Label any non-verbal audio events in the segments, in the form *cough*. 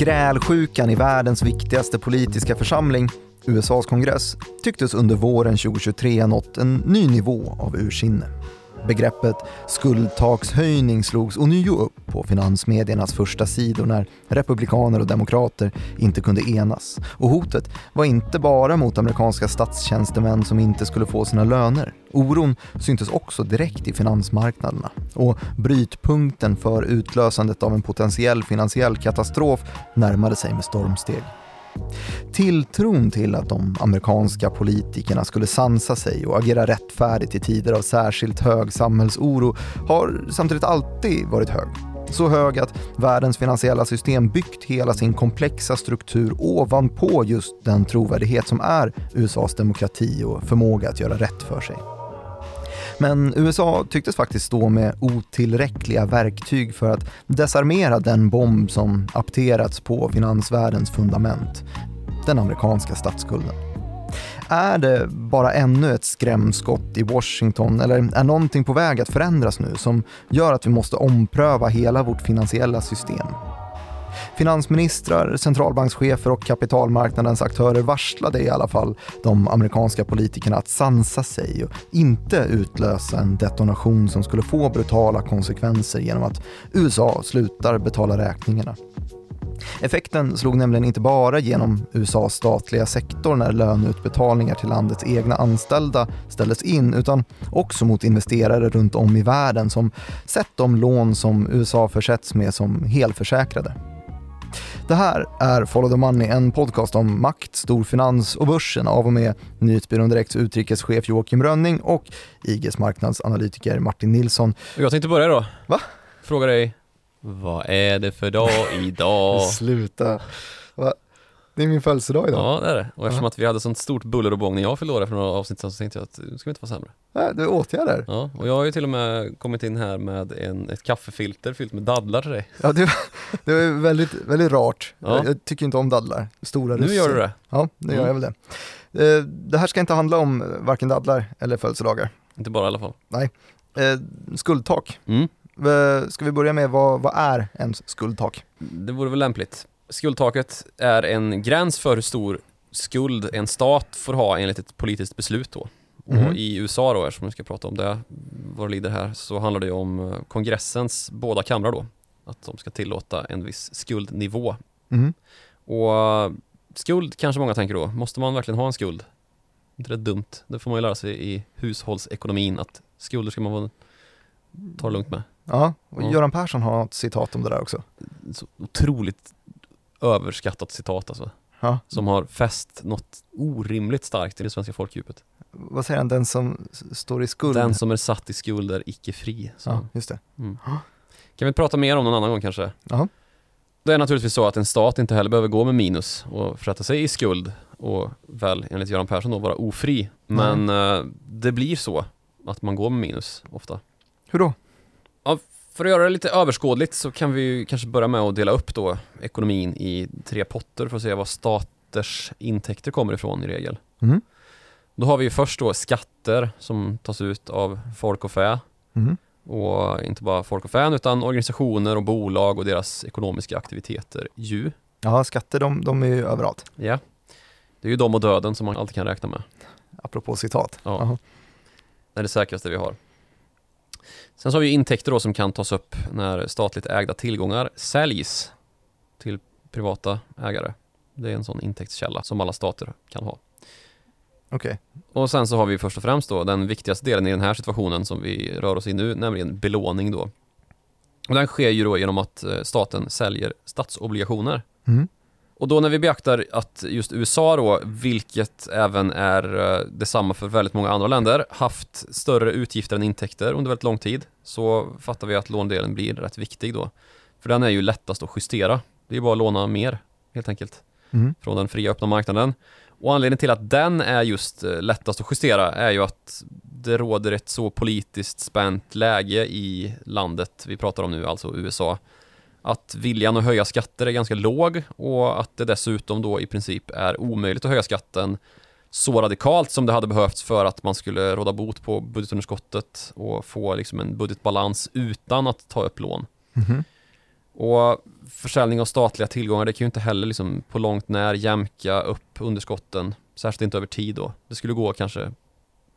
Grälsjukan i världens viktigaste politiska församling, USAs kongress, tycktes under våren 2023 ha nått en ny nivå av ursinne. Begreppet skuldtakshöjning slogs ånyo upp på finansmediernas första sidor när republikaner och demokrater inte kunde enas. Och hotet var inte bara mot amerikanska statstjänstemän som inte skulle få sina löner. Oron syntes också direkt i finansmarknaderna. Och brytpunkten för utlösandet av en potentiell finansiell katastrof närmade sig med stormsteg. Tilltron till att de amerikanska politikerna skulle sansa sig och agera rättfärdigt i tider av särskilt hög samhällsoro har samtidigt alltid varit hög. Så hög att världens finansiella system byggt hela sin komplexa struktur ovanpå just den trovärdighet som är USAs demokrati och förmåga att göra rätt för sig. Men USA tycktes faktiskt stå med otillräckliga verktyg för att desarmera den bomb som apterats på finansvärldens fundament, den amerikanska statsskulden. Är det bara ännu ett skrämskott i Washington eller är någonting på väg att förändras nu som gör att vi måste ompröva hela vårt finansiella system? Finansministrar, centralbankschefer och kapitalmarknadens aktörer varslade i alla fall de amerikanska politikerna att sansa sig och inte utlösa en detonation som skulle få brutala konsekvenser genom att USA slutar betala räkningarna. Effekten slog nämligen inte bara genom USAs statliga sektor när löneutbetalningar till landets egna anställda ställdes in utan också mot investerare runt om i världen som sett de lån som USA försätts med som helförsäkrade. Det här är Follow the Money, en podcast om makt, storfinans och börsen av och med Nyhetsbyrån Direkts utrikeschef Joakim Rönning och IGs marknadsanalytiker Martin Nilsson. Jag tänkte börja då. Va? Fråga dig, vad är det för dag *laughs* idag? Sluta. Det är min födelsedag idag. Ja, det är det. Och eftersom att vi hade sånt stort buller och bång när jag fyllde år för några avsnitt sedan så tänkte jag att det ska inte vara sämre. Nej, är åtgärder. Ja, och jag har ju till och med kommit in här med en, ett kaffefilter fyllt med dadlar till dig. Ja, det, det var väldigt, väldigt rart. Ja. Jag, jag tycker inte om dadlar. Stora Nu russin. gör du det. Ja, nu gör Mm. jag väl det. Eh, Det här ska inte handla om varken dadlar eller födelsedagar. Inte bara i alla fall. Eh, Skuldtak. Mm. Eh, Ska vi börja med vad, vad är ens skuldtak? Det vore väl lämpligt. Skuldtaket är en gräns för hur stor skuld en stat får ha enligt ett politiskt beslut då. Mhm. Och i USA då, eftersom vi ska prata om det, vad det lider här, så handlar det om eh, kongressens båda kamrar då. Att de ska tillåta en viss skuldnivå. Mhm. Och eh, skuld kanske många tänker då, måste man verkligen ha en skuld? inte det dumt? Det får man ju lära sig i hushållsekonomin att skulder ska man ta det lugnt med. Ja, och. Göran Persson har ett citat om det där också. Så otroligt överskattat citat alltså. Ja. Som har fäst något orimligt starkt i det svenska folkdjupet. Vad säger han, den som står i skuld? Den som är satt i skuld är icke fri. Så. Ja, just det. Mm. Kan vi prata mer om någon annan gång kanske? Ja. Det är naturligtvis så att en stat inte heller behöver gå med minus och försätta sig i skuld och väl enligt Göran Persson då vara ofri. Men eh, det blir så att man går med minus ofta. Hur då? För att göra det lite överskådligt så kan vi kanske börja med att dela upp då ekonomin i tre potter för att se var staters intäkter kommer ifrån i regel. Mhm. Då har vi först då skatter som tas ut av folk och fä Mhm. och inte bara folk och fän utan organisationer och bolag och deras ekonomiska aktiviteter ju. Ja, skatter de, de är ju överallt. Ja. Det är ju de och döden som man alltid kan räkna med. Apropå citat. Ja. Det är det säkraste vi har. Sen så har vi intäkter då som kan tas upp när statligt ägda tillgångar säljs till privata ägare. Det är en sån intäktskälla som alla stater kan ha. Okej. Och sen så har vi först och främst då den viktigaste delen i den här situationen som vi rör oss i nu, nämligen belåning då. Och den sker ju då genom att eh, staten säljer statsobligationer. Mhm. Och då när vi beaktar att just USA då, vilket även är eh, detsamma för väldigt många andra länder, haft större utgifter än intäkter under väldigt lång tid, så fattar vi att låndelen blir rätt viktig då. För den är ju lättast att justera. Det är bara att låna mer, helt enkelt Mhm. från den fria öppna marknaden. Och anledningen till att den är just eh, lättast att justera är ju att det råder ett så politiskt spänt läge i landet vi pratar om nu, alltså USA. Att viljan att höja skatter är ganska låg och att det dessutom då i princip är omöjligt att höja skatten så radikalt som det hade behövts för att man skulle råda bot på budgetunderskottet och få liksom en budgetbalans utan att ta upp lån. Mhm. Och försäljning av statliga tillgångar, det kan ju inte heller liksom på långt när jämka upp underskotten, särskilt inte över tid då. Det skulle gå kanske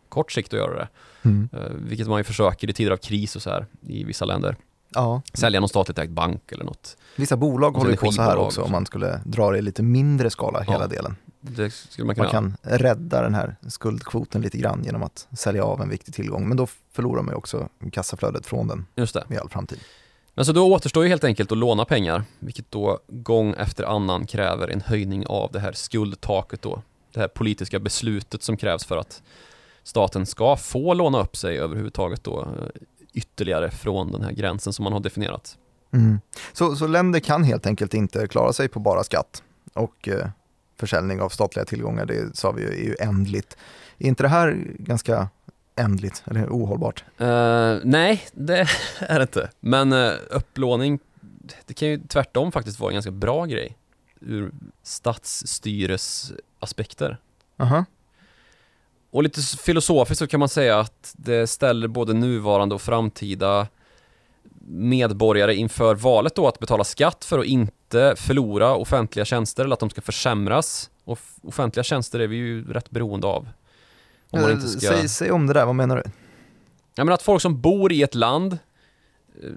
kort sikt att göra det, Mm. eh, vilket man ju försöker i tider av kris och så här i vissa länder. Ja, Sälja någon statligt ägd bank eller något. vissa bolag håller på så här också om man skulle dra det i lite mindre skala hela Ja. delen. Det skulle man Man kan rädda den här skuldkvoten lite grann genom att sälja av en viktig tillgång. Men då förlorar man ju också kassaflödet från den Just det. i all framtid. Men så då återstår ju helt enkelt att låna pengar, vilket då gång efter annan kräver en höjning av det här skuldtaket då. Det här politiska beslutet som krävs för att staten ska få låna upp sig överhuvudtaget då eh, ytterligare från den här gränsen som man har definierat. Mm. Så, så länder kan helt enkelt inte klara sig på bara skatt och eh, försäljning av statliga tillgångar, det sa vi ju, är ju ändligt. Är inte det här ganska ändligt eller ohållbart? Eh, nej, det *laughs* är det inte. Men uh, upplåning, det kan ju tvärtom faktiskt vara en ganska bra grej ur statsstyresaspekter. Aha. Och lite filosofiskt så kan man säga att det ställer både nuvarande och framtida medborgare inför valet då att betala skatt för att inte förlora offentliga tjänster eller att de ska försämras. Och offentliga tjänster är vi ju rätt beroende av. Om man inte ska... Säg, säg om det där, vad menar du? Ja men att folk som bor i ett land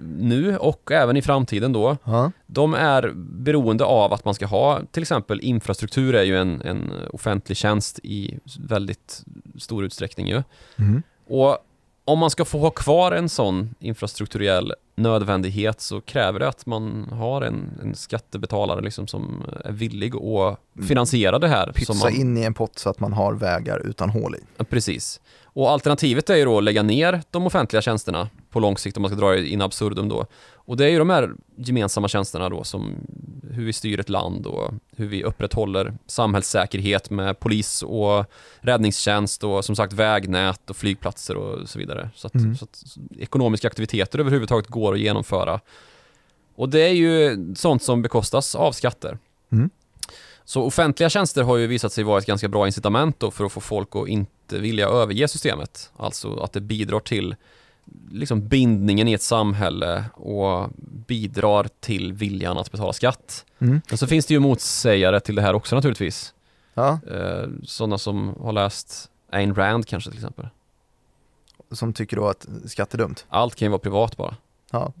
nu och även i framtiden då, Ja. de är beroende av att man ska ha till exempel infrastruktur är ju en, en offentlig tjänst i väldigt stor utsträckning ju. Mm. Och om man ska få ha kvar en sån infrastrukturell nödvändighet så kräver det att man har en, en skattebetalare liksom som är villig att finansiera det här. Pytsa man, in i en pott så att man har vägar utan hål i. Precis. Och alternativet är ju då att lägga ner de offentliga tjänsterna på lång sikt om man ska dra det in absurdum då. Och det är ju de här gemensamma tjänsterna då som hur vi styr ett land och hur vi upprätthåller samhällssäkerhet med polis och räddningstjänst och som sagt vägnät och flygplatser och så vidare. Så att, Mm. så att ekonomiska aktiviteter överhuvudtaget går att genomföra. Och det är ju sånt som bekostas av skatter. Mm. Så offentliga tjänster har ju visat sig vara ett ganska bra incitament då för att få folk att inte vilja överge systemet. Alltså att det bidrar till liksom bindningen i ett samhälle och bidrar till viljan att betala skatt. Mm. Men så finns det ju motsägare till det här också naturligtvis. Ja, Eh, sådana som har läst Ayn Rand kanske till exempel. som tycker då att skatt är dumt. Allt kan ju vara privat bara. Ja.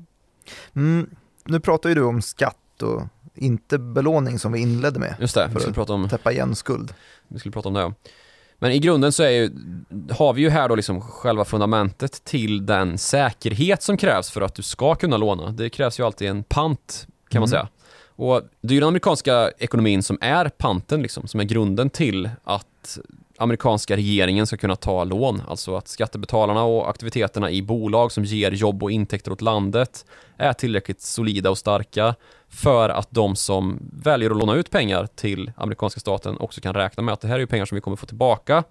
Mm, nu pratar ju du om skatt och inte belåning som vi inledde med. Just det, vi skulle prata om, Täppa igen skuld. vi skulle prata om det. ja. Men i grunden så är ju, har vi ju här då liksom själva fundamentet till den säkerhet som krävs för att du ska kunna låna. Det krävs ju alltid en pant kan man Mm. säga. Och det är ju den amerikanska ekonomin som är panten liksom, som är grunden till att amerikanska regeringen ska kunna ta lån. Alltså att skattebetalarna och aktiviteterna i bolag som ger jobb och intäkter åt landet är tillräckligt solida och starka för att de som väljer att låna ut pengar till amerikanska staten också kan räkna med att det här är ju pengar som vi kommer få tillbaka.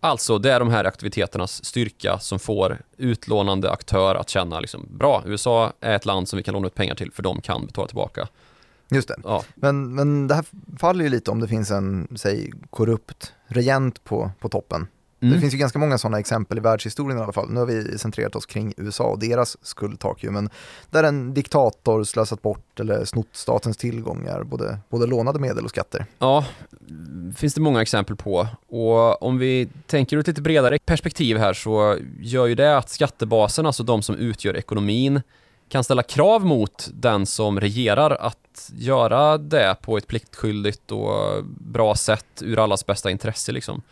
Alltså, det är de här aktiviteternas styrka som får utlånande aktör att känna liksom, bra, USA är ett land som vi kan låna ut pengar till för de kan betala tillbaka. Just det. Ja, Men, men det här faller ju lite om det finns en, säg, korrupt regent på, på toppen. Det Mm. finns ju ganska många sådana exempel i världshistorien i alla fall. Nu har vi centrerat oss kring USA och deras skuldtak ju, men där en diktator slösat bort eller snott statens tillgångar, både, både lånade medel och skatter. Ja, finns det många exempel på. Och om vi tänker ur ett lite bredare perspektiv här så gör ju det att skattebasen, alltså de som utgör ekonomin, kan ställa krav mot den som regerar att göra det på ett pliktskyldigt och bra sätt ur allas bästa intresse liksom.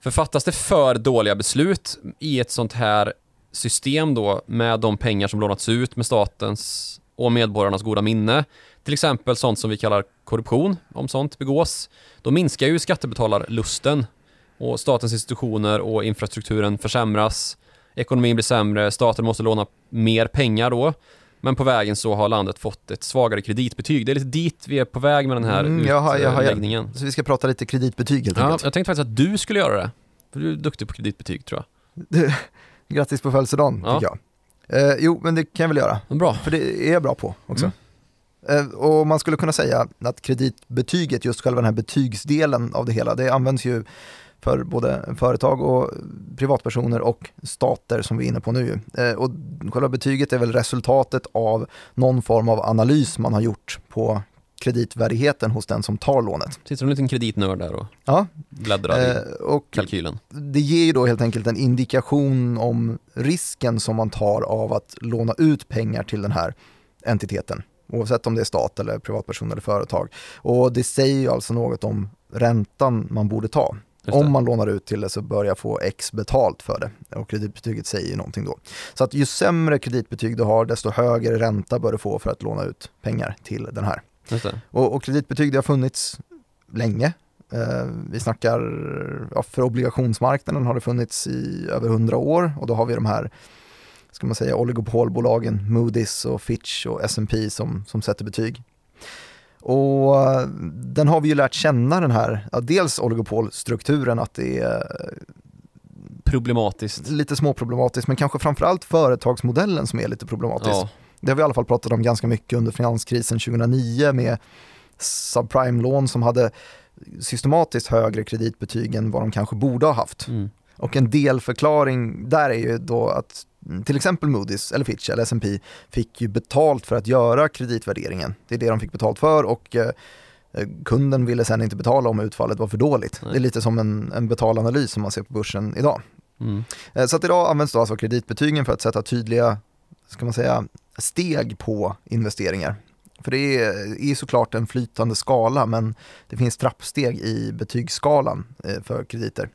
För fattas det för dåliga beslut i ett sånt här system då med de pengar som lånats ut med statens och medborgarnas goda minne, till exempel sånt som vi kallar korruption, om sånt begås, då minskar ju skattebetalarlusten och statens institutioner och infrastrukturen försämras, ekonomin blir sämre, staten måste låna mer pengar då, men på vägen så har landet fått ett svagare kreditbetyg. Det är lite dit vi är på väg med den här Mm, jaha, jaha, ja. utläggningen. Så vi ska prata lite kreditbetyg helt Ja, enkelt. jag tänkte faktiskt att du skulle göra det. För du är duktig på kreditbetyg tror jag. *laughs* Grattis på födelsedagen, Ja. tycker jag. Eh, jo, men det kan jag väl göra. Bra. För det är jag bra på också. Mm. Eh, Och man skulle kunna säga att kreditbetyget, just själva den här betygsdelen av det hela, det används ju för både företag och privatpersoner och stater som vi är inne på nu. Eh, och själva betyget är väl resultatet av någon form av analys man har gjort på kreditvärdigheten hos den som tar lånet. Sitter en liten kreditnörd där och Ja, bläddrar i eh, och kalkylen. det ger ju då helt enkelt en indikation om risken som man tar av att låna ut pengar till den här entiteten. Oavsett om det är stat eller privatperson eller företag. Och det säger ju alltså något om räntan man borde ta. Om man lånar ut till det så bör jag få X betalt för det. Och kreditbetyget säger ju någonting då. Så att ju sämre kreditbetyg du har, desto högre ränta bör du få för att låna ut pengar till den här. Och, och kreditbetyg det har funnits länge. Eh, vi snackar, ja, för obligationsmarknaden har det funnits i över hundra år och då har vi de här, ska man säga, oligopolbolagen Moody's och Fitch och S&P som, som sätter betyg. Och eh, den har vi ju lärt känna den här, ja, dels oligopolstrukturen att det är Problematiskt. lite småproblematiskt men kanske framförallt företagsmodellen som är lite problematisk. Ja, Det har vi i alla fall pratat om ganska mycket under finanskrisen 2009 med subprime-lån som hade systematiskt högre kreditbetyg än vad de kanske borde ha haft. mm. Och en delförklaring där är ju då att till exempel Moody's eller Fitch eller S&P fick ju betalt för att göra kreditvärderingen. Det är det de fick betalt för och eh, kunden ville sen inte betala om utfallet var för dåligt. Nej. Det är lite som en, en betalanalys som man ser på börsen idag. Mm. Eh, Så att idag används då alltså kreditbetygen för att sätta tydliga, ska man säga, steg på investeringar. För det är, är såklart en flytande skala men det finns trappsteg i betygsskalan eh, för krediter.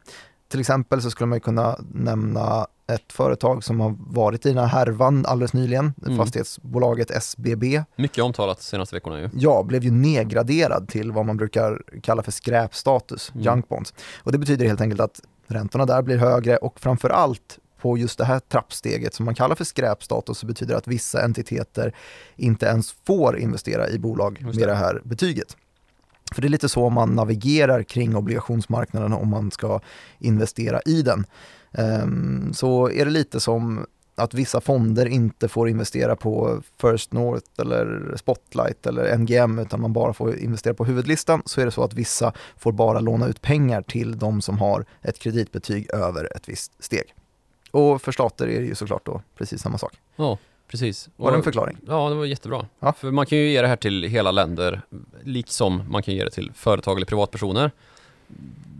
Till exempel så skulle man kunna nämna ett företag som har varit i den här härvan alldeles nyligen, Mm. fastighetsbolaget SBB. Mycket omtalat senaste veckorna ju. Ja, blev ju nedgraderad till vad man brukar kalla för skräpstatus, Mm. junk bonds. Och det betyder helt enkelt att räntorna där blir högre och framförallt på just det här trappsteget som man kallar för skräpstatus så betyder det att vissa entiteter inte ens får investera i bolag Just med det. det här betyget. För det är lite så man navigerar kring obligationsmarknaden om man ska investera i den. Ehm, så är det lite som att vissa fonder inte får investera på First North eller Spotlight eller NGM utan man bara får investera på huvudlistan så är det så att vissa får bara låna ut pengar till de som har ett kreditbetyg över ett visst steg. Och för stater är det ju såklart då precis samma sak. Ja, precis. Var det en förklaring? Ja, det var jättebra. Ja. För man kan ju ge det här till hela länder, liksom man kan ge det till företag eller privatpersoner.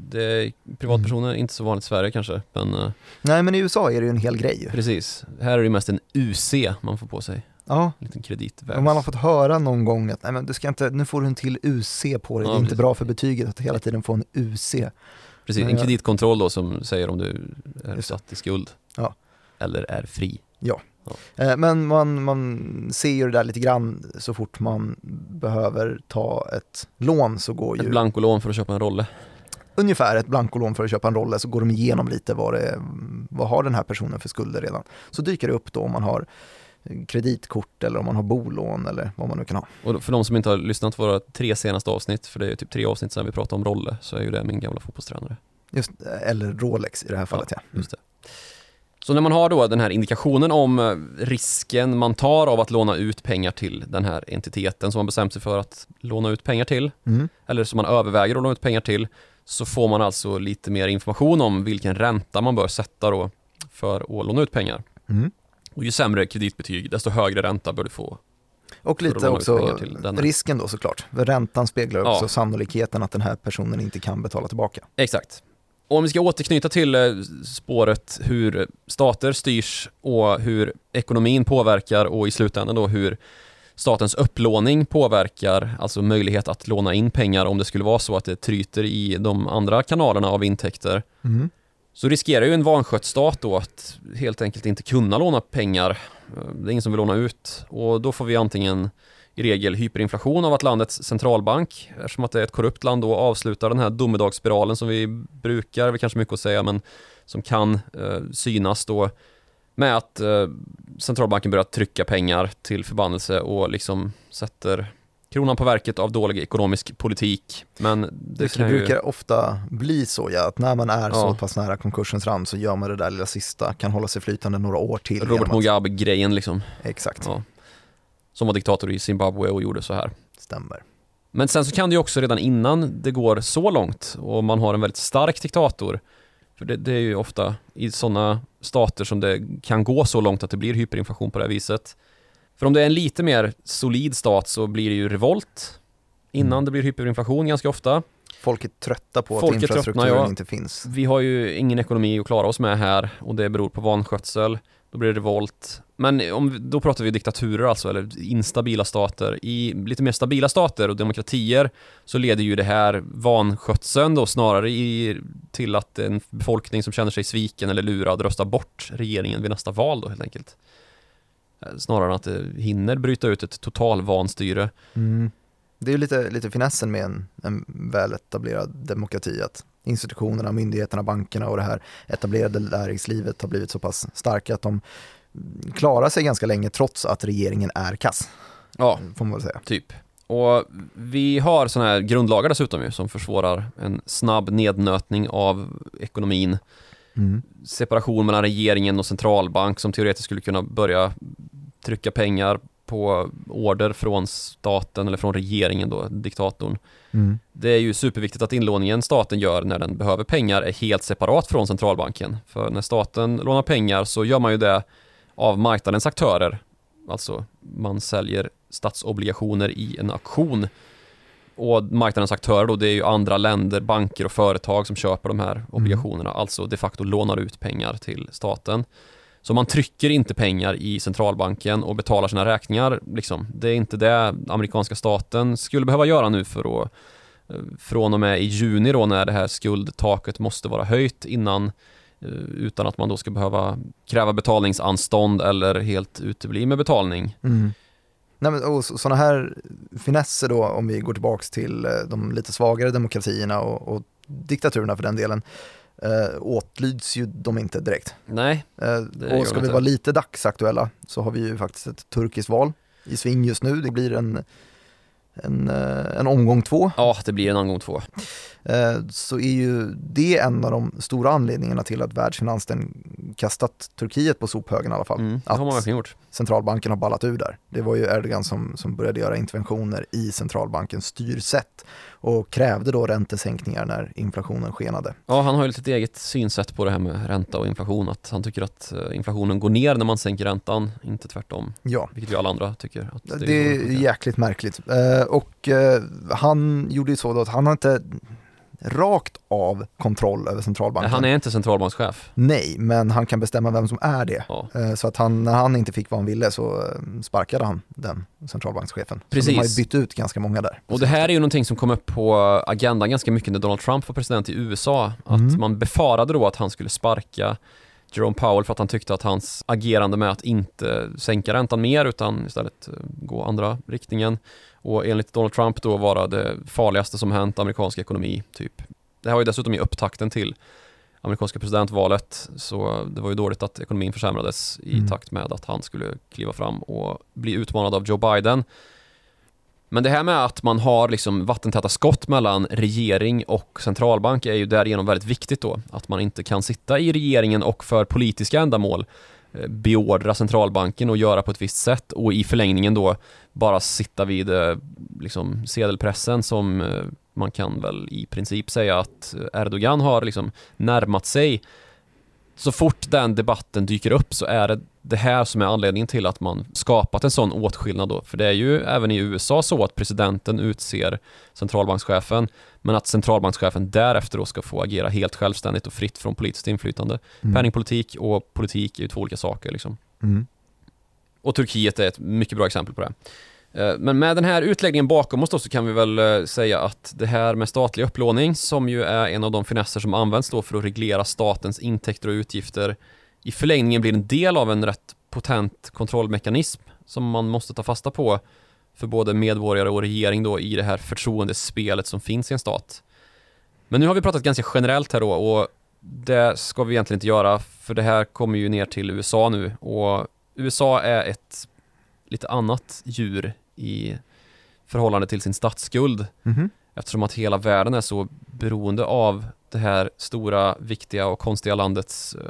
Det är privatpersoner, Mm. inte så vanligt i Sverige kanske, men eh, Nej men i USA är det ju en hel grej ju. precis. Här är det mest en UC man får på sig, Ja, en liten kreditväg. man har fått höra någon gång att nej, men du ska inte, nu får du en till UC på dig, Ja, det är inte precis. bra för betyget att hela tiden få en UC. Precis, Men en kreditkontroll då som säger om du är satt i skuld. Ja. Eller är fri. Eh, Men man, man ser ju det där lite grann så fort man behöver ta ett lån så går Ett ju blankolån för att köpa en rolle. ungefär ett blankolån för att köpa en rolle så går de igenom lite vad, det, vad har den här personen för skulder redan. Så dyker det upp då om man har kreditkort eller om man har bolån eller vad man nu kan ha. Och för de som inte har lyssnat på våra tre senaste avsnitt, för det är ju typ tre avsnitt sedan vi pratade om rolle, så är ju det min gamla fotbollstränare. Just, eller Rolex i det här fallet ja. Just det. Så när man har då den här indikationen om eh, risken man tar av att låna ut pengar till den här entiteten som man bestämt sig för att låna ut pengar till, Mm. eller som man överväger att låna ut pengar till, så får man alltså lite mer information om vilken ränta man bör sätta då för att låna ut pengar. Mm. Och ju sämre kreditbetyg, desto högre ränta bör du få. Och lite också risken då såklart. Räntan speglar Ja. också sannolikheten att den här personen inte kan betala tillbaka. Exakt. Och om vi ska återknyta till eh, spåret hur stater styrs och hur ekonomin påverkar och i slutändan då hur statens upplåning påverkar, alltså möjlighet att låna in pengar om det skulle vara så att det tryter i de andra kanalerna av intäkter. Mm. Så riskerar ju en vanskött stat då att helt enkelt inte kunna låna pengar. Eh, Det är ingen som vill låna ut och då får vi antingen i regel hyperinflation av att landets centralbank, eftersom att det är ett korrupt land då, avslutar den här domedagsspiralen som vi brukar, det är kanske mycket att säga, men som kan eh, synas då med att eh, centralbanken börjar trycka pengar till förbannelse och liksom sätter kronan på verket av dålig ekonomisk politik. Men det, Det, kan ju... brukar ofta bli så ja, att när man är så Ja. pass nära konkursens rand så gör man det där lilla sista, kan hålla sig flytande några år till. Robert Mugabe-grejen liksom. Exakt, Ja. Som var diktator i Zimbabwe och gjorde så här. stämmer. Men sen så kan det ju också redan innan det går så långt och man har en väldigt stark diktator för det, det är ju ofta i sådana stater som det kan gå så långt att det blir hyperinflation på det här viset. För om det är en lite mer solid stat så blir det ju revolt innan Mm. det blir hyperinflation ganska ofta. Folk är trötta på Folk att tröttna, infrastrukturen ja. inte finns. Vi har ju ingen ekonomi att klara oss med här och det beror på vanskötsel. Då blir det revolt. Men om, då pratar vi diktaturer alltså, eller instabila stater. I lite mer stabila stater och demokratier så leder ju det här vanskötseln då snarare i, till att en befolkning som känner sig sviken eller lurad röstar bort regeringen vid nästa val då helt enkelt. Eh, snarare än att det hinner bryta ut ett totalvanstyre. Mm. Det är ju lite, lite finessen med en, en väletablerad demokrati att institutionerna, myndigheterna, bankerna och det här etablerade näringslivet har blivit så pass starka att de klarar sig ganska länge trots att regeringen är kass, Ja, får man väl säga. Typ. Och vi har sådana här grundlagar dessutom ju som försvårar en snabb nednötning av ekonomin. Mm. Separation mellan regeringen och centralbank som teoretiskt skulle kunna börja trycka pengar på order från staten eller från regeringen då, diktatorn. Mm. Det är ju superviktigt att inlåningen staten gör när den behöver pengar är helt separat från centralbanken. För när staten lånar pengar så gör man ju det av marknadens aktörer. Alltså man säljer statsobligationer i en auktion. Och marknadens aktörer då, det är ju andra länder, banker och företag som köper de här obligationerna. Alltså de facto lånar ut pengar till staten. Så man trycker inte pengar i centralbanken och betalar sina räkningar. Liksom. Det är inte det amerikanska staten skulle behöva göra nu för att eh, från och med i juni då när det här skuldtaket måste vara höjt innan eh, utan att man då ska behöva kräva betalningsanstånd eller helt utebli med betalning. Mm. Nej, men, och sådana här finesser då, om vi går tillbaks till eh, de lite svagare demokratierna och, och diktaturerna för den delen, eh, åtlyds ju de inte direkt. Nej, Eh, och ska vi vara lite dagsaktuella så har vi ju faktiskt ett turkiskt val i sving just nu. Det blir en, en, eh, en omgång två. ja det blir en omgång två. Eh, så är ju det en av de stora anledningarna till att världsfinansen kastat Turkiet på sophögen i alla fall. Mm, det har man verkligen gjort. centralbanken har ballat ur där. Det var ju Erdogan som, som började göra interventioner i centralbankens styrsätt och krävde då räntesänkningar när inflationen skenade. Ja, han har ju lite eget synsätt på det här med ränta och inflation. Att han tycker att eh, inflationen går ner när man sänker räntan, inte tvärtom. Ja, Vilket ju alla andra tycker. Det, det, är funkar. jäkligt märkligt. Eh, och han gjorde ju så då att han har inte rakt av kontroll över centralbanken. Han är inte centralbankschef. Nej, men han kan bestämma vem som är det. Ja. Eh, Så att han, när han inte fick vad han ville så eh, sparkade han den centralbankschefen. Så Precis. de har ju bytt ut ganska många där. Och det här är ju någonting som kom upp på agendan ganska mycket när Donald Trump var president i USA. Att Mm. man befarade då att han skulle sparka Jerome Powell för att han tyckte att hans agerande med att inte sänka räntan mer utan istället eh, gå andra riktningen och enligt Donald Trump då vara det farligaste som hänt amerikansk ekonomi typ. Det här var ju dessutom i upptakten till amerikanska presidentvalet så det var ju dåligt att ekonomin försämrades i Mm. takt med att han skulle kliva fram och bli utmanad av Joe Biden. Men det här med att man har liksom vattentäta skott mellan regering och centralbank är ju därigenom väldigt viktigt då. Att man inte kan sitta i regeringen och för politiska ändamål Eh, beordra centralbanken och göra på ett visst sätt och i förlängningen då bara sitta vid eh, liksom sedelpressen som eh, man kan väl i princip säga att Erdogan har liksom närmat sig. Så fort den debatten dyker upp så är det det här som är anledningen till att man skapat en sån åtskillnad då. För det är ju även i USA så att presidenten utser centralbankschefen men att centralbankschefen därefter då ska få agera helt självständigt och fritt från politiskt inflytande. Mm. Penningpolitik och politik är ju två olika saker liksom. Mm. Och Turkiet är ett mycket bra exempel på det. Eh, Men med den här utläggningen bakom oss då så kan vi väl eh, säga att det här med statlig upplåning som ju är en av de finesser som används då för att reglera statens intäkter och utgifter i förlängningen blir en del av en rätt potent kontrollmekanism som man måste ta fasta på för både medborgare och regering då i det här förtroendespelet som finns i en stat. Men nu har vi pratat ganska generellt här då och det ska vi egentligen inte göra för det här kommer ju ner till USA nu och USA är ett lite annat djur i förhållande till sin statsskuld Mhm. eftersom att hela världen är så beroende av det här stora, viktiga och konstiga landets eh,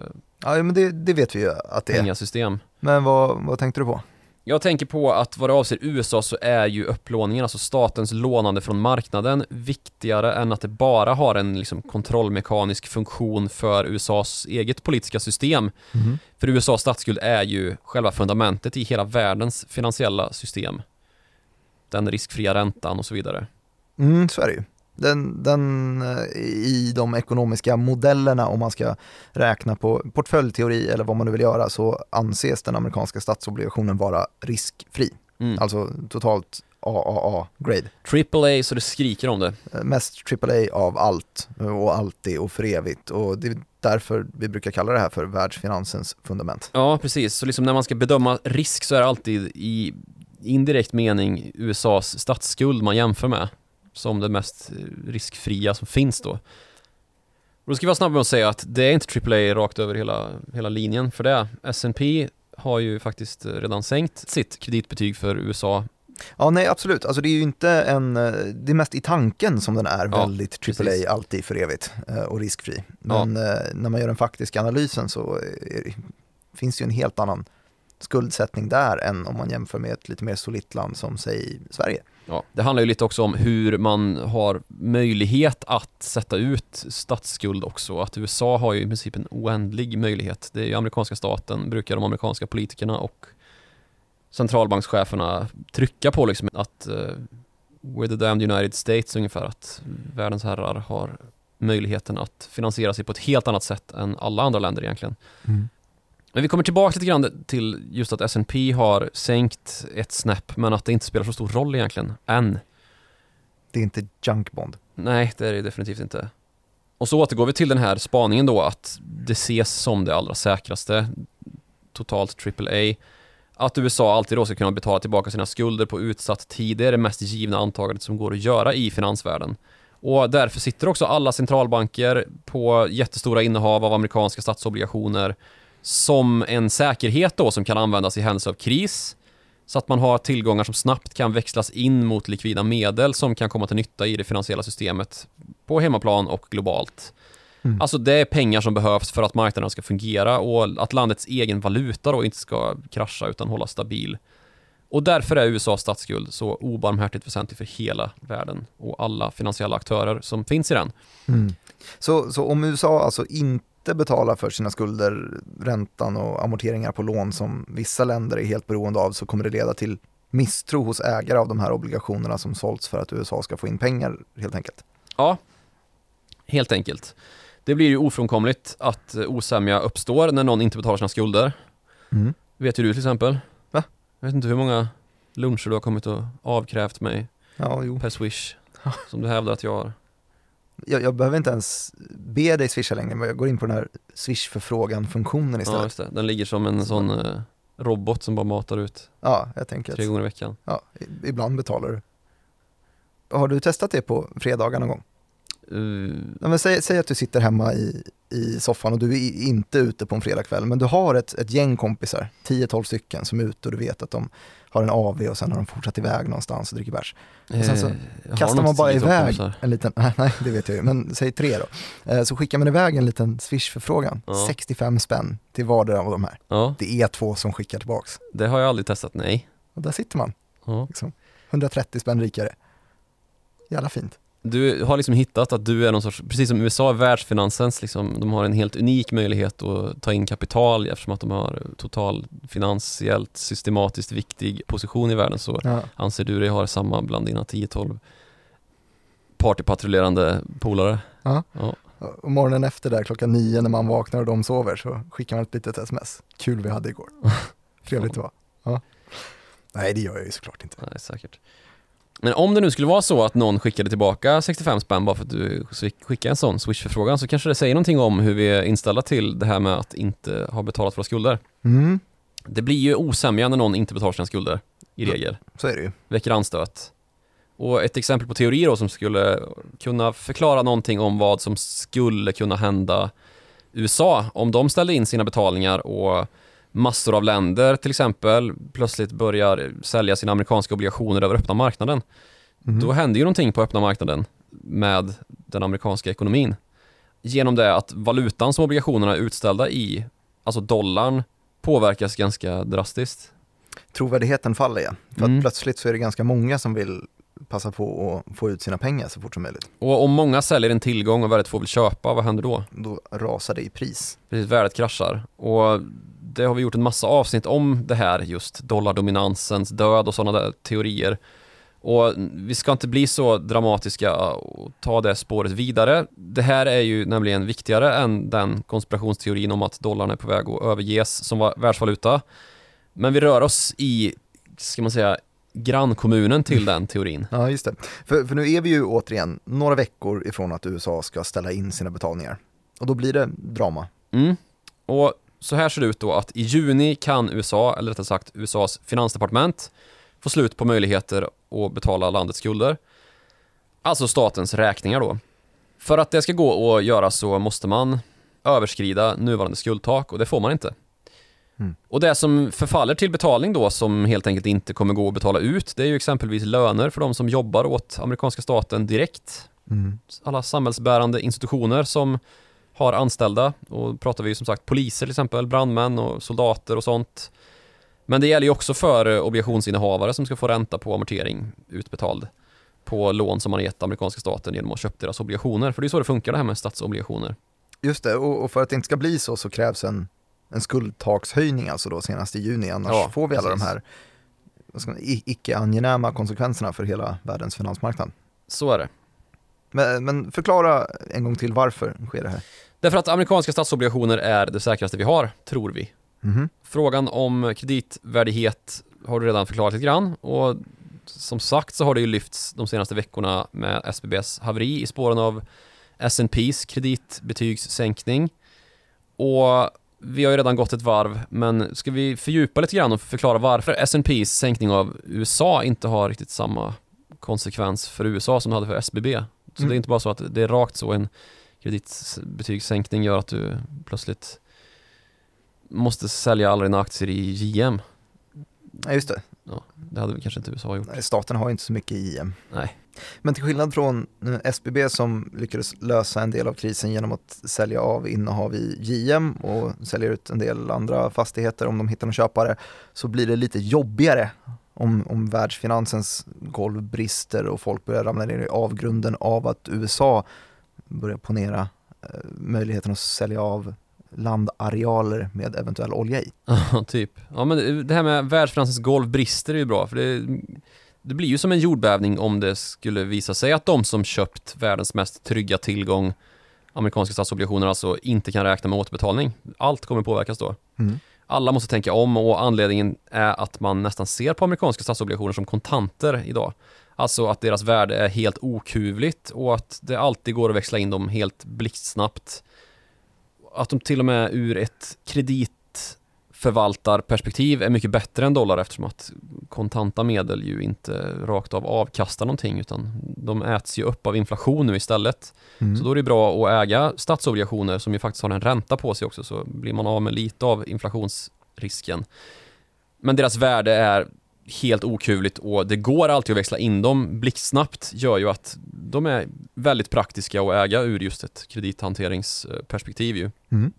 Ja, men det, det vet vi ju att det är. pengasystem. Men vad, vad tänkte du på? Jag tänker på att vad det avser USA så är ju upplåningen, alltså statens lånande från marknaden, viktigare än att det bara har en liksom kontrollmekanisk funktion för USAs eget politiska system. Mm. För USAs statsskuld är ju själva fundamentet i hela världens finansiella system. Den riskfria räntan och så vidare. Mm, så är det ju. Den, den, eh, I de ekonomiska modellerna, om man ska räkna på portföljteori eller vad man nu vill göra, så anses den amerikanska statsobligationen vara riskfri. Mm. Alltså totalt AAA-grade. AAA så det skriker om det. Eh, Mest AAA av allt och alltid och för evigt. Och det är därför vi brukar kalla det här för världsfinansens fundament. Ja, precis. Så liksom när man ska bedöma risk så är det alltid i indirekt mening USAs statsskuld man jämför med som det mest riskfria som finns då. Och då ska vi vara snabba med att säga att det är inte AAA rakt över hela, hela linjen för det. S&P har ju faktiskt redan sänkt sitt kreditbetyg för USA. Ja, nej absolut. Alltså det är ju inte en, det är mest i tanken som den är Ja, väldigt AAA, precis. alltid för evigt eh, och riskfri. Men eh, när man gör den faktiska analysen så är, finns ju en helt annan skuldsättning där än om man jämför med ett lite mer solitt land som säg Sverige. Ja, det handlar ju lite också om hur man har möjlighet att sätta ut statsskuld också. Att USA har ju i princip en oändlig möjlighet. Det är ju amerikanska staten, brukar de amerikanska politikerna och centralbankscheferna trycka på liksom att uh, we're the damned United States ungefär. Att världens herrar har möjligheten att finansiera sig på ett helt annat sätt än alla andra länder egentligen. Mm. Men vi kommer tillbaka lite grann till just att S&P har sänkt ett snäpp men att det inte spelar så stor roll egentligen, än. Det är inte junkbond. Nej, det är det definitivt inte. Och så återgår vi till den här spaningen då att det ses som det allra säkraste, totalt AAA, att USA alltid då ska kunna betala tillbaka sina skulder på utsatt tid. Det är det mest givna antagandet som går att göra i finansvärlden. Och därför sitter också alla centralbanker på jättestora innehav av amerikanska statsobligationer som en säkerhet då som kan användas i händelse av kris. Så att man har tillgångar som snabbt kan växlas in mot likvida medel som kan komma till nytta i det finansiella systemet på hemmaplan och globalt. Mm. Alltså det är pengar som behövs för att marknaden ska fungera och att landets egen valuta då inte ska krascha utan hålla stabil. Och därför är USAs statsskuld så obarmhärtigt väsentlig för hela världen och alla finansiella aktörer som finns i den. Mm. Så, så om USA alltså inte betalar för sina skulder, räntan och amorteringar på lån som vissa länder är helt beroende av så kommer det leda till misstro hos ägare av de här obligationerna som sålts för att USA ska få in pengar helt enkelt. Ja, helt enkelt. Det blir ju ofrånkomligt att eh, osämja uppstår när någon inte betalar sina skulder. Mm. Vet ju du till exempel. Va? Jag vet inte hur många luncher du har kommit och avkrävt mig Ja, jo. per swish. Som du hävdar att jag har. Jag, jag behöver inte ens be dig swisha längre, men jag går in på den här swish-förfrågan-funktionen Ja, istället. det. Den ligger som en sån eh, robot som bara matar ut Ja, jag tänker tre att gånger i veckan. ja, ibland betalar du. Har du testat det på fredagar någon gång? Uh, Ja, men säg, säg att du sitter hemma i, i soffan och du är inte ute på en fredagkväll, men du har ett, ett gäng kompisar, 10-12 stycken som är ute och du vet att de har en AV och sen har de fortsatt iväg någonstans och dricker bärs. Och sen så eh, Kastar man bara iväg en liten, *laughs* nej, nej det vet jag ju, men säg tre då. Eh, Så skickar man iväg en liten swish-förfrågan, Ja. 65 spänn till vardera av de här. Ja, Det är två som skickar tillbaks. det har jag aldrig testat, nej. Och där sitter man, Ja. liksom, 130 spänn rikare. Jävla fint. Du har liksom hittat att du är någon sorts, precis som USA är världsfinansens, liksom, de har en helt unik möjlighet att ta in kapital eftersom att de har total finansiellt systematiskt viktig position i världen så Ja. anser du dig ha samma bland dina 10-12 partypatrullerande polare. Ja. Ja. Och morgonen efter där klockan nio när man vaknar och de sover så skickar man ett litet sms. Kul vi hade igår. *laughs* Trevligt det var. Ja. Nej det gör jag ju såklart inte. Nej, säkert. Men om det nu skulle vara så att någon skickade tillbaka 65 spänn bara för att du skickade en sån Swish-förfrågan så kanske det säger någonting om hur vi är inställda till det här med att inte ha betalat våra skulder. Mm, Det blir ju osämja när någon inte betalar sina skulder, i regel. så är det ju. Väcker anstöt. Och ett exempel på teori då som skulle kunna förklara någonting om vad som skulle kunna hända USA om de ställde in sina betalningar och massor av länder till exempel plötsligt börjar sälja sina amerikanska obligationer över öppna marknaden. Mhm. Då händer ju någonting på öppna marknaden med den amerikanska ekonomin. Genom det att valutan som obligationerna är utställda i, alltså dollarn, påverkas ganska drastiskt. trovärdigheten faller igen. För Mm. att plötsligt så är det ganska många som vill passa på att få ut sina pengar så fort som möjligt. Och om många säljer en tillgång och väldigt få vill köpa, vad händer då? Då rasar det i pris. Precis, värdet kraschar. Och det har vi gjort en massa avsnitt om det här, just dollardominansens död och sådana där teorier. Och vi ska inte bli så dramatiska och ta det spåret vidare. Det här är ju nämligen viktigare än den konspirationsteorin om att dollarn är på väg att överges som var världsvaluta. Men vi rör oss i, ska man säga, grannkommunen till den teorin. Ja, just det. För, för nu är vi ju återigen några veckor ifrån att USA ska ställa in sina betalningar. Och då blir det drama. Mm. Och så här ser det ut då att i juni kan USA, eller rättare sagt USAs finansdepartement, få slut på möjligheter att betala landets skulder. Alltså statens räkningar då. För att det ska gå att göra så måste man överskrida nuvarande skuldtak och det får man inte. Mm. Och det som förfaller till betalning då som helt enkelt inte kommer gå att betala ut det är ju exempelvis löner för de som jobbar åt amerikanska staten direkt Mm. alla samhällsbärande institutioner som har anställda och pratar vi ju som sagt poliser till exempel, brandmän och soldater och sånt. Men det gäller ju också för eh, obligationsinnehavare som ska få ränta på amortering utbetald på lån som man gett amerikanska staten genom att ha köpt deras obligationer. För det är så det funkar det här med statsobligationer. Just det, och, för att det inte ska bli så så krävs en, en skuldtakshöjning alltså då senast i juni. Annars Ja, får vi alla de precis. här man, i- icke-angenäma konsekvenserna för hela världens finansmarknad. Så är det. Men, men förklara en gång till varför sker det här. Därför att amerikanska statsobligationer är det säkraste vi har, tror vi. Mhm. Frågan om kreditvärdighet har du redan förklarat lite grann och som sagt så har det ju lyfts de senaste veckorna med SBBs haveri i spåren av S&P's kreditbetygssänkning. Och vi har ju redan gått ett varv, men ska vi fördjupa lite grann och förklara varför S&P's sänkning av USA inte har riktigt samma konsekvens för USA som det hade för SBB. Så Mm. det är inte bara så att det är rakt så en kreditbetygssänkning gör att du plötsligt måste sälja alla dina aktier i JM. Ja, just det. Ja, det hade vi kanske inte USA gjort. Nej, Staten har ju inte så mycket i IM. Nej. Men till skillnad från SBB som lyckades lösa en del av krisen genom att sälja av innehav i JM och sälja ut en del andra fastigheter om de hittar någon köpare så blir det lite jobbigare om, om världsfinansens golv brister och folk börjar ramla ner i avgrunden av att USA börjar ponera eh, möjligheten att sälja av landarealer med eventuell olja i. *laughs* Ja, typ. Ja, men det- här med världsfinansens golv brister är ju bra, för det, det blir ju som en jordbävning om det skulle visa sig att de som köpt världens mest trygga tillgång, amerikanska statsobligationer alltså, inte kan räkna med återbetalning. Allt kommer påverkas då. Mm. Alla måste tänka om och anledningen är att man nästan ser på amerikanska statsobligationer som kontanter idag. Alltså att deras värde är helt okuvligt och att det alltid går att växla in dem helt blixtsnabbt. Att de till och med ur ett kredit kreditförvaltarperspektiv är mycket bättre än dollar eftersom att kontanta medel ju inte rakt av avkastar någonting utan de äts ju upp av inflation nu istället. Mm. Så då är det bra att äga statsobligationer som ju faktiskt har en ränta på sig också så blir man av med lite av inflationsrisken. Men deras värde är helt okuvligt och det går alltid att växla in dem blixtsnabbt gör ju att de är väldigt praktiska att äga ur just ett kredithanteringsperspektiv ju. Mm.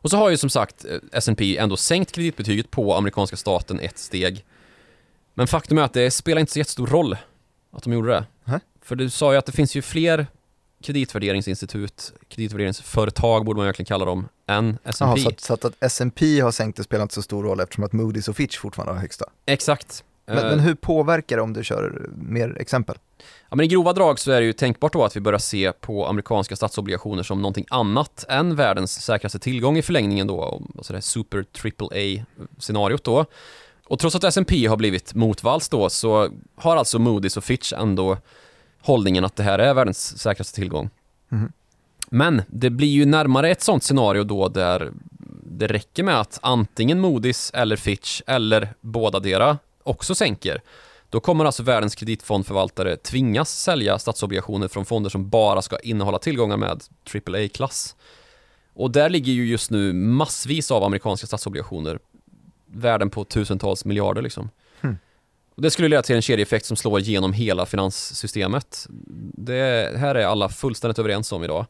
Och så har ju som sagt eh, S&P ändå sänkt kreditbetyget på amerikanska staten ett steg. Men faktum är att det spelar inte så jättestor roll att de gjorde det. Nähä. För du sa ju att det finns ju fler kreditvärderingsinstitut, kreditvärderingsföretag borde man verkligen kalla dem, än S&P. så, att, så att, att S&P har sänkt det spelar inte så stor roll eftersom att Moody's och Fitch fortfarande har högsta. Exakt. Men, Eh, men hur påverkar det om du kör mer exempel? Ja, men I grova drag så är det ju tänkbart då att vi börjar se på amerikanska statsobligationer som någonting annat än världens säkraste tillgång i förlängningen då, alltså det super triple A-scenariot då. Och trots att S&P har blivit motvalls då så har alltså Moody's och Fitch ändå hållningen att det här är världens säkraste tillgång. Mhm. Men det blir ju närmare ett sånt scenario då där det räcker med att antingen Moody's eller Fitch eller båda dera också sänker. Då kommer alltså världens kreditfondförvaltare tvingas sälja statsobligationer från fonder som bara ska innehålla tillgångar med AAA-klass. Och där ligger ju just nu massvis av amerikanska statsobligationer, värden på tusentals miljarder liksom. Hmm. Och det skulle leda till en kedjeeffekt som slår igenom hela finanssystemet. Det här är alla fullständigt överens om idag.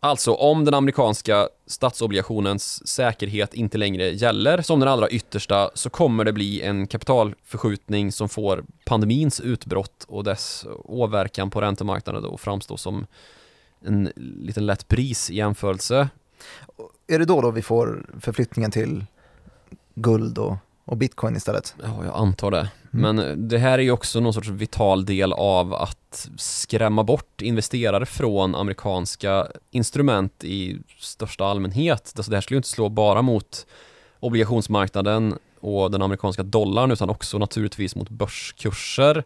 Alltså om den amerikanska statsobligationens säkerhet inte längre gäller som den allra yttersta så kommer det bli en kapitalförskjutning som får pandemins utbrott och dess åverkan på räntemarknaden då framstå som en liten lätt pris i jämförelse. Är det då, då vi får förflyttningen till guld och, och bitcoin istället? Ja, jag antar det. Mm. Men det här är ju också någon sorts vital del av att skrämma bort investerare från amerikanska instrument i största allmänhet. Alltså det här skulle ju inte slå bara mot obligationsmarknaden och den amerikanska dollarn utan också naturligtvis mot börskurser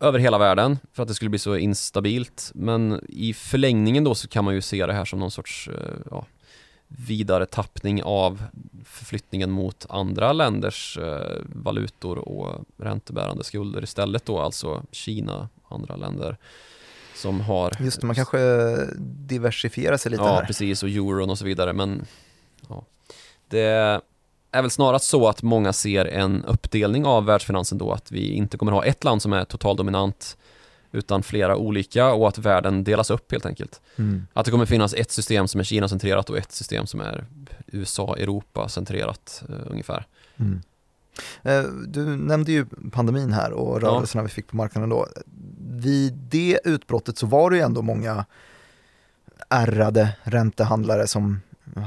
över hela världen för att det skulle bli så instabilt. Men i förlängningen då så kan man ju se det här som någon sorts eh, ja, vidare tappning av förflyttningen mot andra länders eh, valutor och räntebärande skulder istället då, alltså Kina, andra länder som har... Just det, man kanske diversifierar sig lite ja, här. Ja, precis, och euron och så vidare, men ja. det är väl snarast så att många ser en uppdelning av världsfinansen då, att vi inte kommer ha ett land som är totaldominant utan flera olika och att världen delas upp helt enkelt. Mm. Att det kommer finnas ett system som är Kina-centrerat och ett system som är USA-Europa-centrerat uh, ungefär. Mm. Eh, du nämnde ju pandemin här och rörelserna ja. vi fick på marknaden då. Vid det utbrottet så var det ju ändå många ärrade räntehandlare som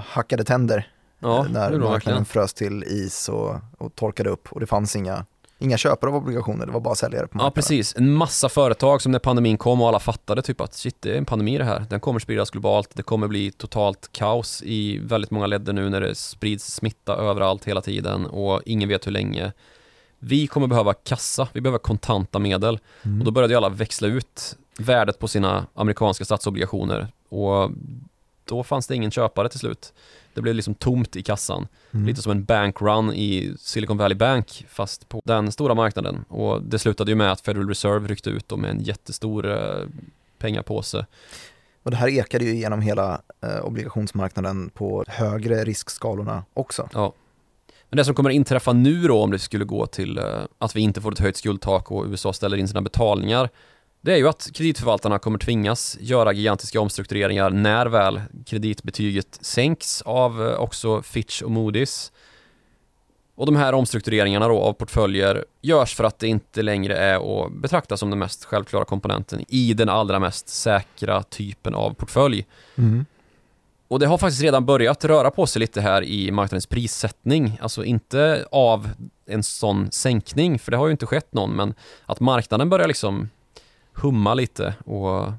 hackade tänder ja, när marknaden frös till is och, och torkade upp och det fanns inga Inga köpare av obligationer, det var bara säljare på marknaden. Ja, precis. En massa företag som när pandemin kom och alla fattade typ att shit, det är en pandemi det här. Den kommer spridas globalt. Det kommer bli totalt kaos i väldigt många ledder nu när det sprids smitta överallt hela tiden och ingen vet hur länge. Vi kommer behöva kassa, vi behöver kontanta medel. Mm. Och då började ju alla växla ut värdet på sina amerikanska statsobligationer och då fanns det ingen köpare till slut. Det blev liksom tomt i kassan. Mm. Lite som en bankrun i Silicon Valley Bank fast på den stora marknaden. Och det slutade ju med att Federal Reserve ryckte ut med en jättestor eh, pengapåse. Och det här ekade ju genom hela eh, obligationsmarknaden på högre riskskalorna också. Ja. Men det som kommer inträffa nu då om det skulle gå till eh, att vi inte får ett höjt skuldtak och USA ställer in sina betalningar det är ju att kreditförvaltarna kommer tvingas göra gigantiska omstruktureringar när väl kreditbetyget sänks av eh, också Fitch och Moody's. Och de här omstruktureringarna då av portföljer görs för att det inte längre är att betrakta som den mest självklara komponenten i den allra mest säkra typen av portfölj. Mm. Och det har faktiskt redan börjat röra på sig lite här i marknadens prissättning. Alltså inte av en sån sänkning, för det har ju inte skett någon, men att marknaden börjar liksom humma lite och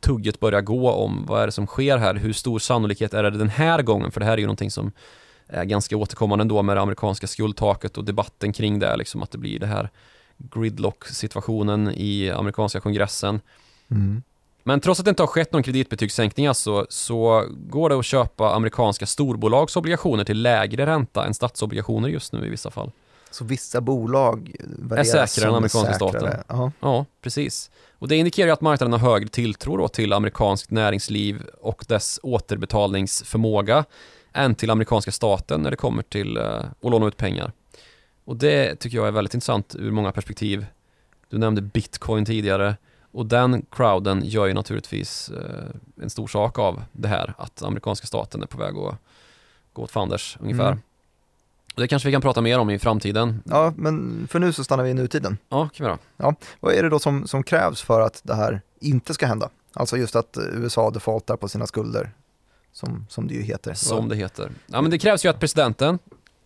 tugget börjar gå om vad är det som sker här, hur stor sannolikhet är det den här gången, för det här är ju någonting som är ganska återkommande ändå med det amerikanska skuldtaket och debatten kring det, liksom att det blir det här gridlock-situationen i amerikanska kongressen. Mm. Men trots att det inte har skett någon kreditbetygssänkning alltså, så går det att köpa amerikanska storbolagsobligationer till lägre ränta än statsobligationer just nu i vissa fall. Så vissa bolag är säkrare än amerikanska säkrare. staten. Ja, precis. Och det indikerar att marknaden har högre tilltro då till amerikanskt näringsliv och dess återbetalningsförmåga än till amerikanska staten när det kommer till uh, att låna ut pengar. Och det tycker jag är väldigt intressant ur många perspektiv. Du nämnde bitcoin tidigare och den crowden gör ju naturligtvis uh, en stor sak av det här att amerikanska staten är på väg att gå åt fanders ungefär. Mm. Det kanske vi kan prata mer om i framtiden. Ja, men för nu så stannar vi i nutiden. Ja, kan vi göra. Ja, vad är det då som, som krävs för att det här inte ska hända? Alltså just att USA defaultar på sina skulder, som, som det ju heter. Som det heter. Ja, men det krävs ju att presidenten,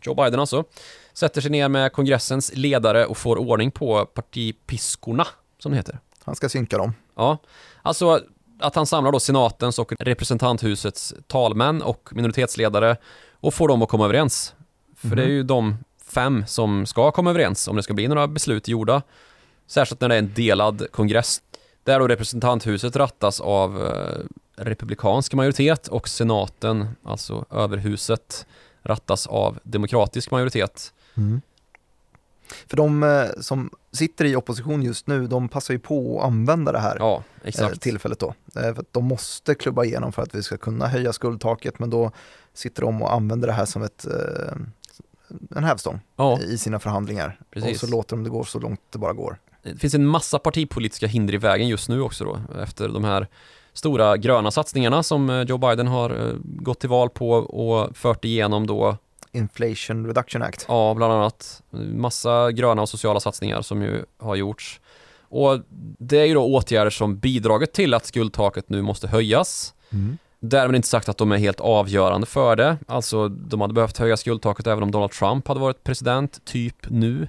Joe Biden alltså, sätter sig ner med kongressens ledare och får ordning på partipiskorna, som det heter. Han ska synka dem. Ja, alltså att han samlar då senatens och representanthusets talmän och minoritetsledare och får dem att komma överens för mm. det är mhm. ju de fem som ska komma överens om det ska bli några beslut gjorda. Särskilt när det är en delad kongress. Där då representanthuset rattas av eh, republikansk majoritet och senaten, alltså överhuset, rattas av demokratisk majoritet. Mm. För de eh, som sitter i opposition just nu, de passar ju på att använda det här ja, eh, tillfället då. För de måste klubba igenom för att vi ska kunna höja skuldtaket, men då sitter de och använder det här som ett en hävstång ja. i sina förhandlingar. Precis. Och så låter de det gå så långt det bara går. Det finns en massa partipolitiska hinder i vägen just nu också då, efter de här stora gröna satsningarna som eh, Joe Biden har eh, gått till val på och fört igenom då Inflation Reduction Act. Ja, bland annat. Massa gröna och sociala satsningar som ju har gjorts. Och det är ju då åtgärder som bidragit till att skuldtaket nu måste höjas. Mm. Därmed inte sagt att de är helt avgörande för det. Alltså, de hade behövt höja skuldtaket även om Donald Trump hade varit president, typ nu.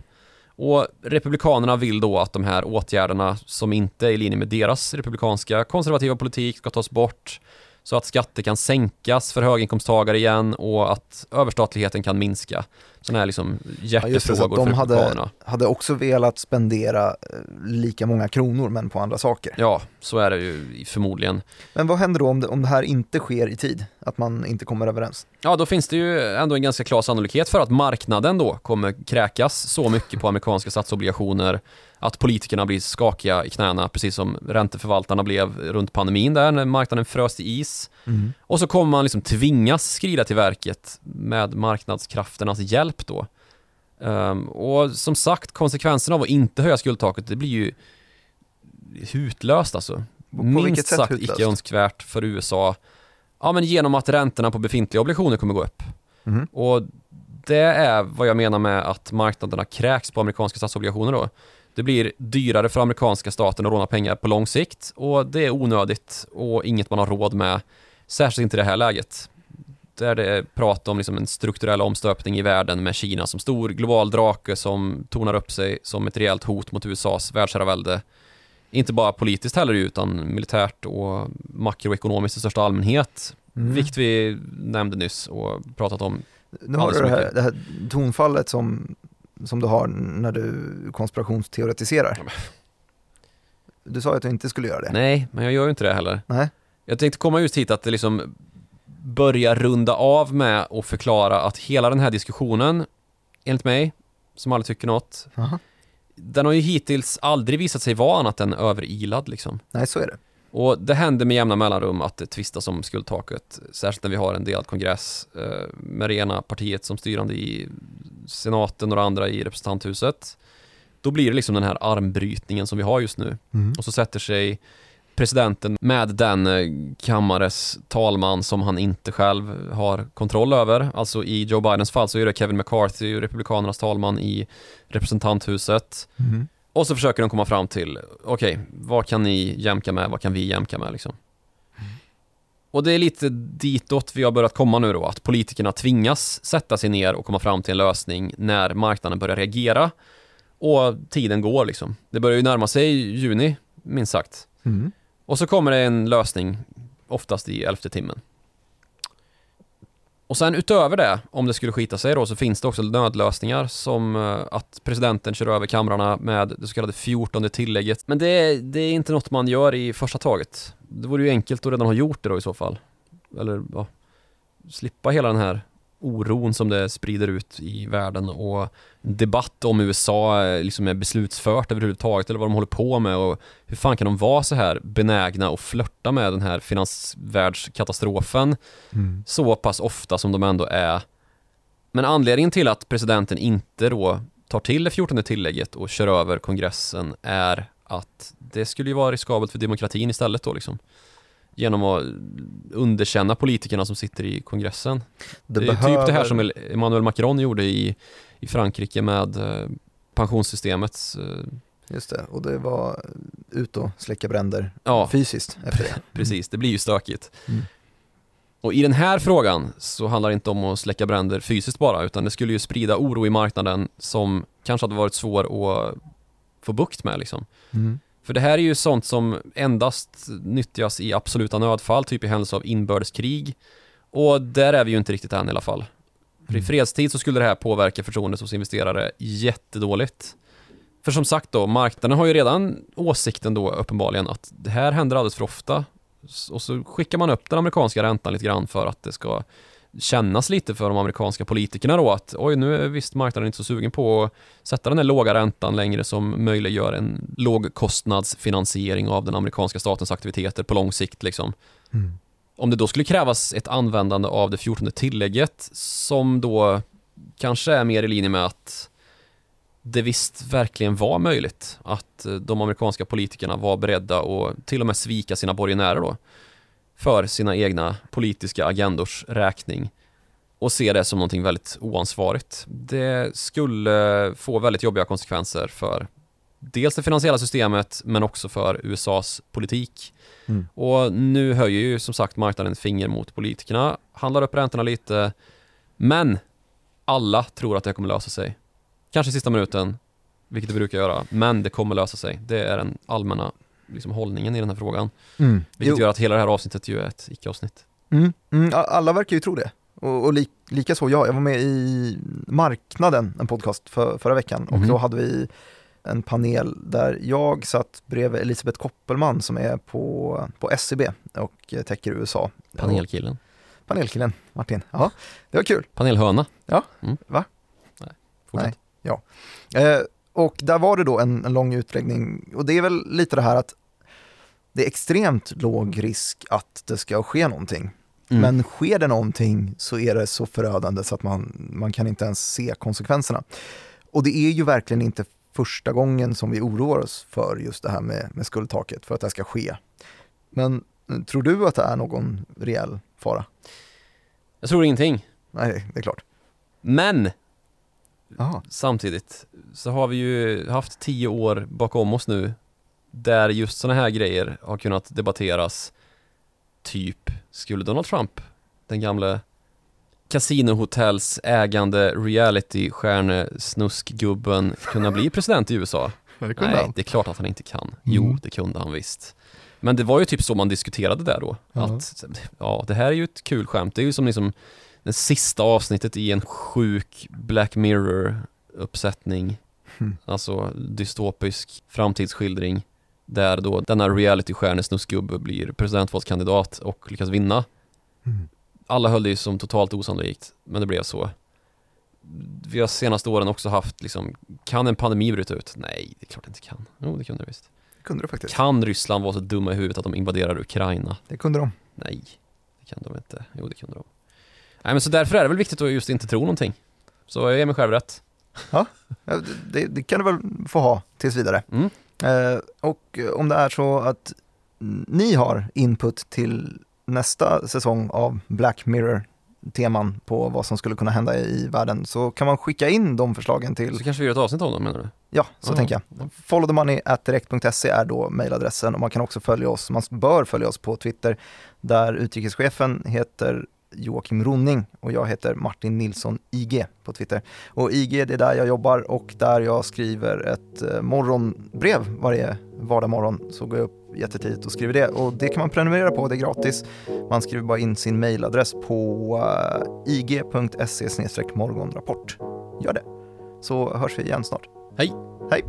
Och Republikanerna vill då att de här åtgärderna som inte är i linje med deras republikanska konservativa politik ska tas bort så att skatter kan sänkas för höginkomsttagare igen och att överstatligheten kan minska. Sådana här liksom hjärtefrågor ja, de för hade, hade också velat spendera eh, lika många kronor men på andra saker. Ja, så är det ju förmodligen. Men vad händer då om det, om det här inte sker i tid? Att man inte kommer överens? Ja, då finns det ju ändå en ganska klar sannolikhet för att marknaden då kommer kräkas så mycket på amerikanska *laughs* statsobligationer att politikerna blir skakiga i knäna, precis som ränteförvaltarna blev runt pandemin där när marknaden frös i is. Mm. Och så kommer man liksom tvingas skrida till verket med marknadskrafternas hjälp då. Um, och som sagt, konsekvenserna av att inte höja skuldtaket, det blir ju hutlöst alltså. På, Minst sagt icke önskvärt för USA. Ja, men genom att räntorna på befintliga obligationer kommer gå upp. Mm. Och det är vad jag menar med att marknaderna kräks på amerikanska statsobligationer då. Det blir dyrare för amerikanska staten att låna pengar på lång sikt och det är onödigt och inget man har råd med. Särskilt inte i det här läget. Där det är prat om liksom en strukturell omstöpning i världen med Kina som stor global drake som tonar upp sig som ett rejält hot mot USAs världsherravälde. Inte bara politiskt heller utan militärt och makroekonomiskt i största allmänhet. Mm. Vilket vi nämnde nyss och pratat om. Nu har du det här, det här tonfallet som som du har när du konspirationsteoretiserar. Du sa att du inte skulle göra det. Nej, men jag gör ju inte det heller. Nej. Jag tänkte komma just hit att liksom börja runda av med och förklara att hela den här diskussionen, enligt mig, som aldrig tycker något, Aha. den har ju hittills aldrig visat sig vara annat än överilad liksom. Nej, så är det. Och det händer med jämna mellanrum att det tvistas om skuldtaket, särskilt när vi har en delad kongress eh, med det ena partiet som styrande i senaten och det andra i representanthuset. Då blir det liksom den här armbrytningen som vi har just nu. Mm. Och så sätter sig presidenten med den eh, kammares talman som han inte själv har kontroll över. Alltså i Joe Bidens fall så är det Kevin McCarthy, republikanernas talman i representanthuset. Mm. Och så försöker de komma fram till, okej, okay, vad kan ni jämka med, vad kan vi jämka med liksom? Och det är lite ditåt vi har börjat komma nu då, att politikerna tvingas sätta sig ner och komma fram till en lösning när marknaden börjar reagera. Och tiden går liksom. Det börjar ju närma sig juni, minst sagt. Mm. Och så kommer det en lösning, oftast i elfte timmen. Och sen utöver det, om det skulle skita sig då, så finns det också nödlösningar som eh, att presidenten kör över kamrarna med det så kallade 14 tillägget. Men det, det är inte något man gör i första taget. Det vore ju enkelt att redan ha gjort det då i så fall. Eller ja, slippa hela den här oron som det sprider ut i världen och debatt om USA liksom är beslutsfört överhuvudtaget eller vad de håller på med och hur fan kan de vara så här benägna och flörta med den här finansvärldskatastrofen mm. så pass ofta som de ändå är. Men anledningen till att presidenten inte då tar till det 14 tillägget och kör över kongressen är att det skulle ju vara riskabelt för demokratin istället då liksom genom att underkänna politikerna som sitter i kongressen. Det, det är behöver... typ det här som Emmanuel Macron gjorde i, i Frankrike med eh, pensionssystemet. Eh. Just det, och det var ut och släcka bränder ja, fysiskt efter det. *laughs* Precis, det blir ju stökigt. Mm. Och i den här frågan så handlar det inte om att släcka bränder fysiskt bara, utan det skulle ju sprida oro i marknaden som kanske hade varit svår att få bukt med liksom. Mm. För det här är ju sånt som endast nyttjas i absoluta nödfall, typ i händelse av inbördeskrig. Och där är vi ju inte riktigt än i alla fall. För i mm. fredstid så skulle det här påverka förtroendet hos investerare jättedåligt. För som sagt då, marknaden har ju redan åsikten då uppenbarligen att det här händer alldeles för ofta. Och så skickar man upp den amerikanska räntan lite grann för att det ska kännas lite för de amerikanska politikerna då att oj, nu är visst marknaden inte så sugen på att sätta den här låga räntan längre som möjliggör en lågkostnadsfinansiering av den amerikanska statens aktiviteter på lång sikt liksom. Mm. Om det då skulle krävas ett användande av det 14 tillägget som då kanske är mer i linje med att det visst verkligen var möjligt att de amerikanska politikerna var beredda att till och med svika sina borgenärer då för sina egna politiska agendors räkning och se det som någonting väldigt oansvarigt. Det skulle få väldigt jobbiga konsekvenser för dels det finansiella systemet men också för USAs politik. Mm. Och nu höjer ju som sagt marknaden ett finger mot politikerna, handlar upp räntorna lite, men alla tror att det kommer lösa sig. Kanske i sista minuten, vilket det brukar göra, men det kommer lösa sig. Det är den allmänna liksom, hållningen i den här frågan. Mm. Vilket Jo. gör att hela det här avsnittet ju är ett icke-avsnitt. Mm. Mm. Alla verkar ju tro det. Och, och li, lika så jag. Jag var med i Marknaden, en podcast för, förra veckan och Mhm. då hade vi en panel där jag satt bredvid Elisabeth Koppelman som är på, på SCB och täcker USA. Panelkillen. Panelkillen, Martin. Ja, det var kul. Panelhöna. Ja. Mm. Va? Nej, fortsätt. Eh, och där var det då en, en lång utläggning och det är väl lite det här att det är extremt låg risk att det ska ske någonting. Mm. Men sker det någonting så är det så förödande så att man, man kan inte ens se konsekvenserna. Och det är ju verkligen inte första gången som vi oroar oss för just det här med, med skuldtaket, för att det ska ske. Men eh, tror du att det är någon reell fara? Jag tror ingenting. Nej, det är klart. Men Jaha. samtidigt så har vi ju haft tio år bakom oss nu där just sådana här grejer har kunnat debatteras. Typ, skulle Donald Trump, den gamle kasinohotells ägande reality-stjärnesnuskgubben kunna bli president i USA? *laughs* Det Nej, det är klart att han inte kan. Jo, Mm. det kunde han visst. Men det var ju typ så man diskuterade där då. Ja. Att, ja, det här är ju ett kul skämt. Det är ju som liksom det sista avsnittet i en sjuk Black Mirror-uppsättning. Hmm. Alltså dystopisk framtidsskildring. Där då denna reality-stjärnesnuskgubbe blir presidentvalskandidat och lyckas vinna. Mm. Alla höll det ju som totalt osannolikt, men det blev så. Vi har senaste åren också haft liksom, kan en pandemi bryta ut? Nej, det är klart det inte kan. Jo, det kunde det visst. Det kunde det faktiskt. Kan Ryssland vara så dumma i huvudet att de invaderar Ukraina? Det kunde de. Nej, det kan de inte. Jo, det kunde de. Nej, men så därför är det väl viktigt att just inte tro någonting. Så jag ger mig själv rätt. Ja, det, det kan du väl få ha tills vidare. Mm. Eh, och om det är så att ni har input till nästa säsong av Black Mirror teman på vad som skulle kunna hända i världen så kan man skicka in de förslagen till, Så kanske vi gör ett avsnitt om dem menar du? ja så Ja. tänker jag. Followthemoney.direkt.se är då mejladressen och man kan också följa oss, man bör följa oss på Twitter där utrikeschefen heter Joakim Ronning och jag heter Martin Nilsson IG på Twitter. Och IG det är där jag jobbar och där jag skriver ett eh, morgonbrev varje vardag morgon. Så går jag upp jättetidigt och skriver det och det kan man prenumerera på, det är gratis. Man skriver bara in sin mejladress på uh, ig.se morgonrapport. Gör det. Så hörs vi igen snart. Hej! Hej!